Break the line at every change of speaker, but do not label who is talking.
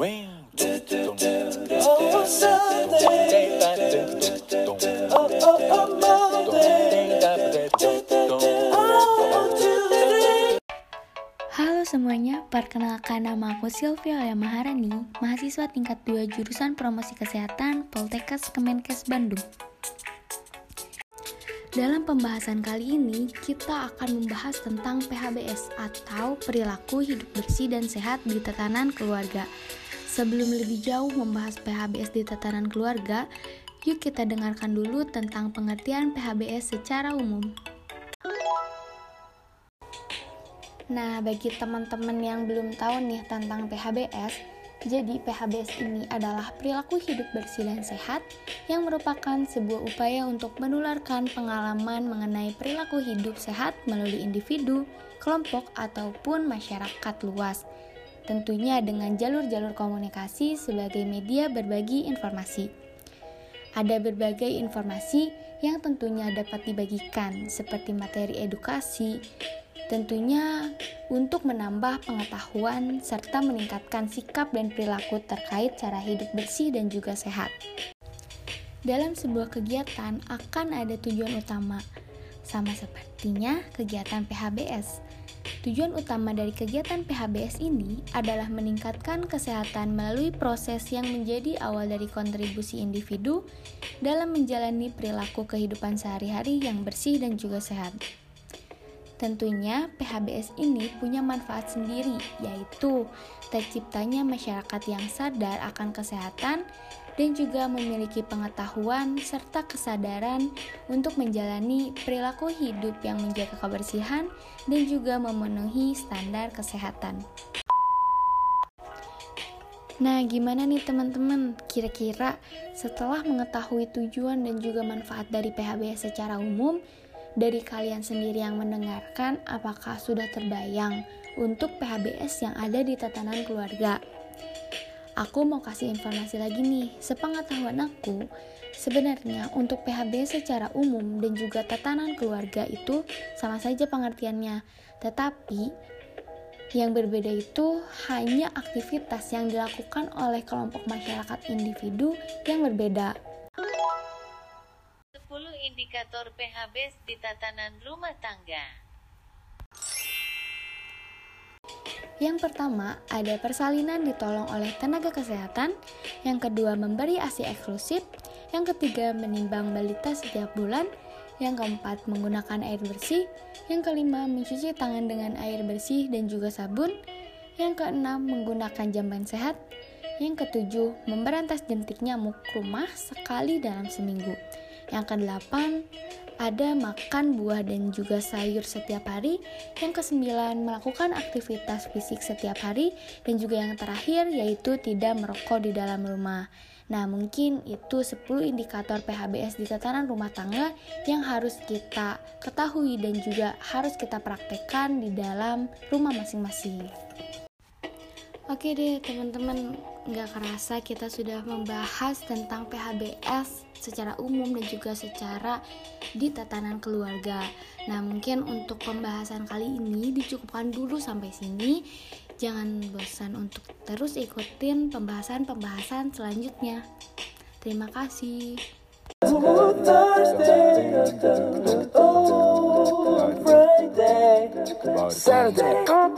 Halo semuanya, perkenalkan nama aku Sylvia Oleh Maharani, mahasiswa tingkat 2 jurusan promosi kesehatan Poltekkes Kemenkes Bandung. Dalam pembahasan kali ini, kita akan membahas tentang PHBS atau perilaku hidup bersih dan sehat di tatanan keluarga. Sebelum lebih jauh membahas PHBS di tatanan keluarga, yuk kita dengarkan dulu tentang pengertian PHBS secara umum. Nah, bagi teman-teman yang belum tahu nih tentang PHBS, jadi PHBS ini adalah perilaku hidup bersih dan sehat yang merupakan sebuah upaya untuk menularkan pengalaman mengenai perilaku hidup sehat melalui individu, kelompok, ataupun masyarakat luas. Tentunya dengan jalur-jalur komunikasi sebagai media berbagi informasi. Ada berbagai informasi yang tentunya dapat dibagikan seperti materi edukasi, Tentunya untuk menambah pengetahuan serta meningkatkan sikap dan perilaku terkait cara hidup bersih dan juga sehat. Dalam sebuah kegiatan akan ada tujuan utama, sama sepertinya kegiatan PHBS. Tujuan utama dari kegiatan PHBS ini adalah meningkatkan kesehatan melalui proses yang menjadi awal dari kontribusi individu dalam menjalani perilaku kehidupan sehari-hari yang bersih dan juga sehat. Tentunya PHBS ini punya manfaat sendiri, yaitu terciptanya masyarakat yang sadar akan kesehatan dan juga memiliki pengetahuan serta kesadaran untuk menjalani perilaku hidup yang menjaga kebersihan dan juga memenuhi standar kesehatan. Nah, gimana nih teman-teman? Kira-kira setelah mengetahui tujuan dan juga manfaat dari PHBS secara umum, dari kalian sendiri yang mendengarkan, apakah sudah terbayang untuk PHBS yang ada di tatanan keluarga? Aku mau kasih informasi lagi nih, sepengetahuan aku, sebenarnya untuk PHBS secara umum dan juga tatanan keluarga itu sama saja pengertiannya, tetapi yang berbeda itu hanya aktivitas yang dilakukan oleh kelompok masyarakat individu yang berbeda
indikator PHBS di tatanan rumah tangga.
Yang pertama, ada persalinan ditolong oleh tenaga kesehatan. Yang kedua, memberi ASI eksklusif. Yang ketiga, menimbang balita setiap bulan. Yang keempat, menggunakan air bersih. Yang kelima, mencuci tangan dengan air bersih dan juga sabun. Yang keenam, menggunakan jamban sehat. Yang ketujuh, memberantas jentik nyamuk rumah sekali dalam seminggu. Yang kedelapan, ada makan buah dan juga sayur setiap hari. Yang kesembilan, melakukan aktivitas fisik setiap hari. Dan juga yang terakhir, yaitu tidak merokok di dalam rumah. Nah, mungkin itu 10 indikator PHBS di tatanan rumah tangga yang harus kita ketahui dan juga harus kita praktekkan di dalam rumah masing-masing. Oke deh teman-teman, nggak kerasa kita sudah membahas tentang PHBS secara umum dan juga secara di tatanan keluarga. Nah mungkin untuk pembahasan kali ini dicukupkan dulu sampai sini. Jangan bosan untuk terus ikutin pembahasan-pembahasan selanjutnya. Terima kasih. Saturday.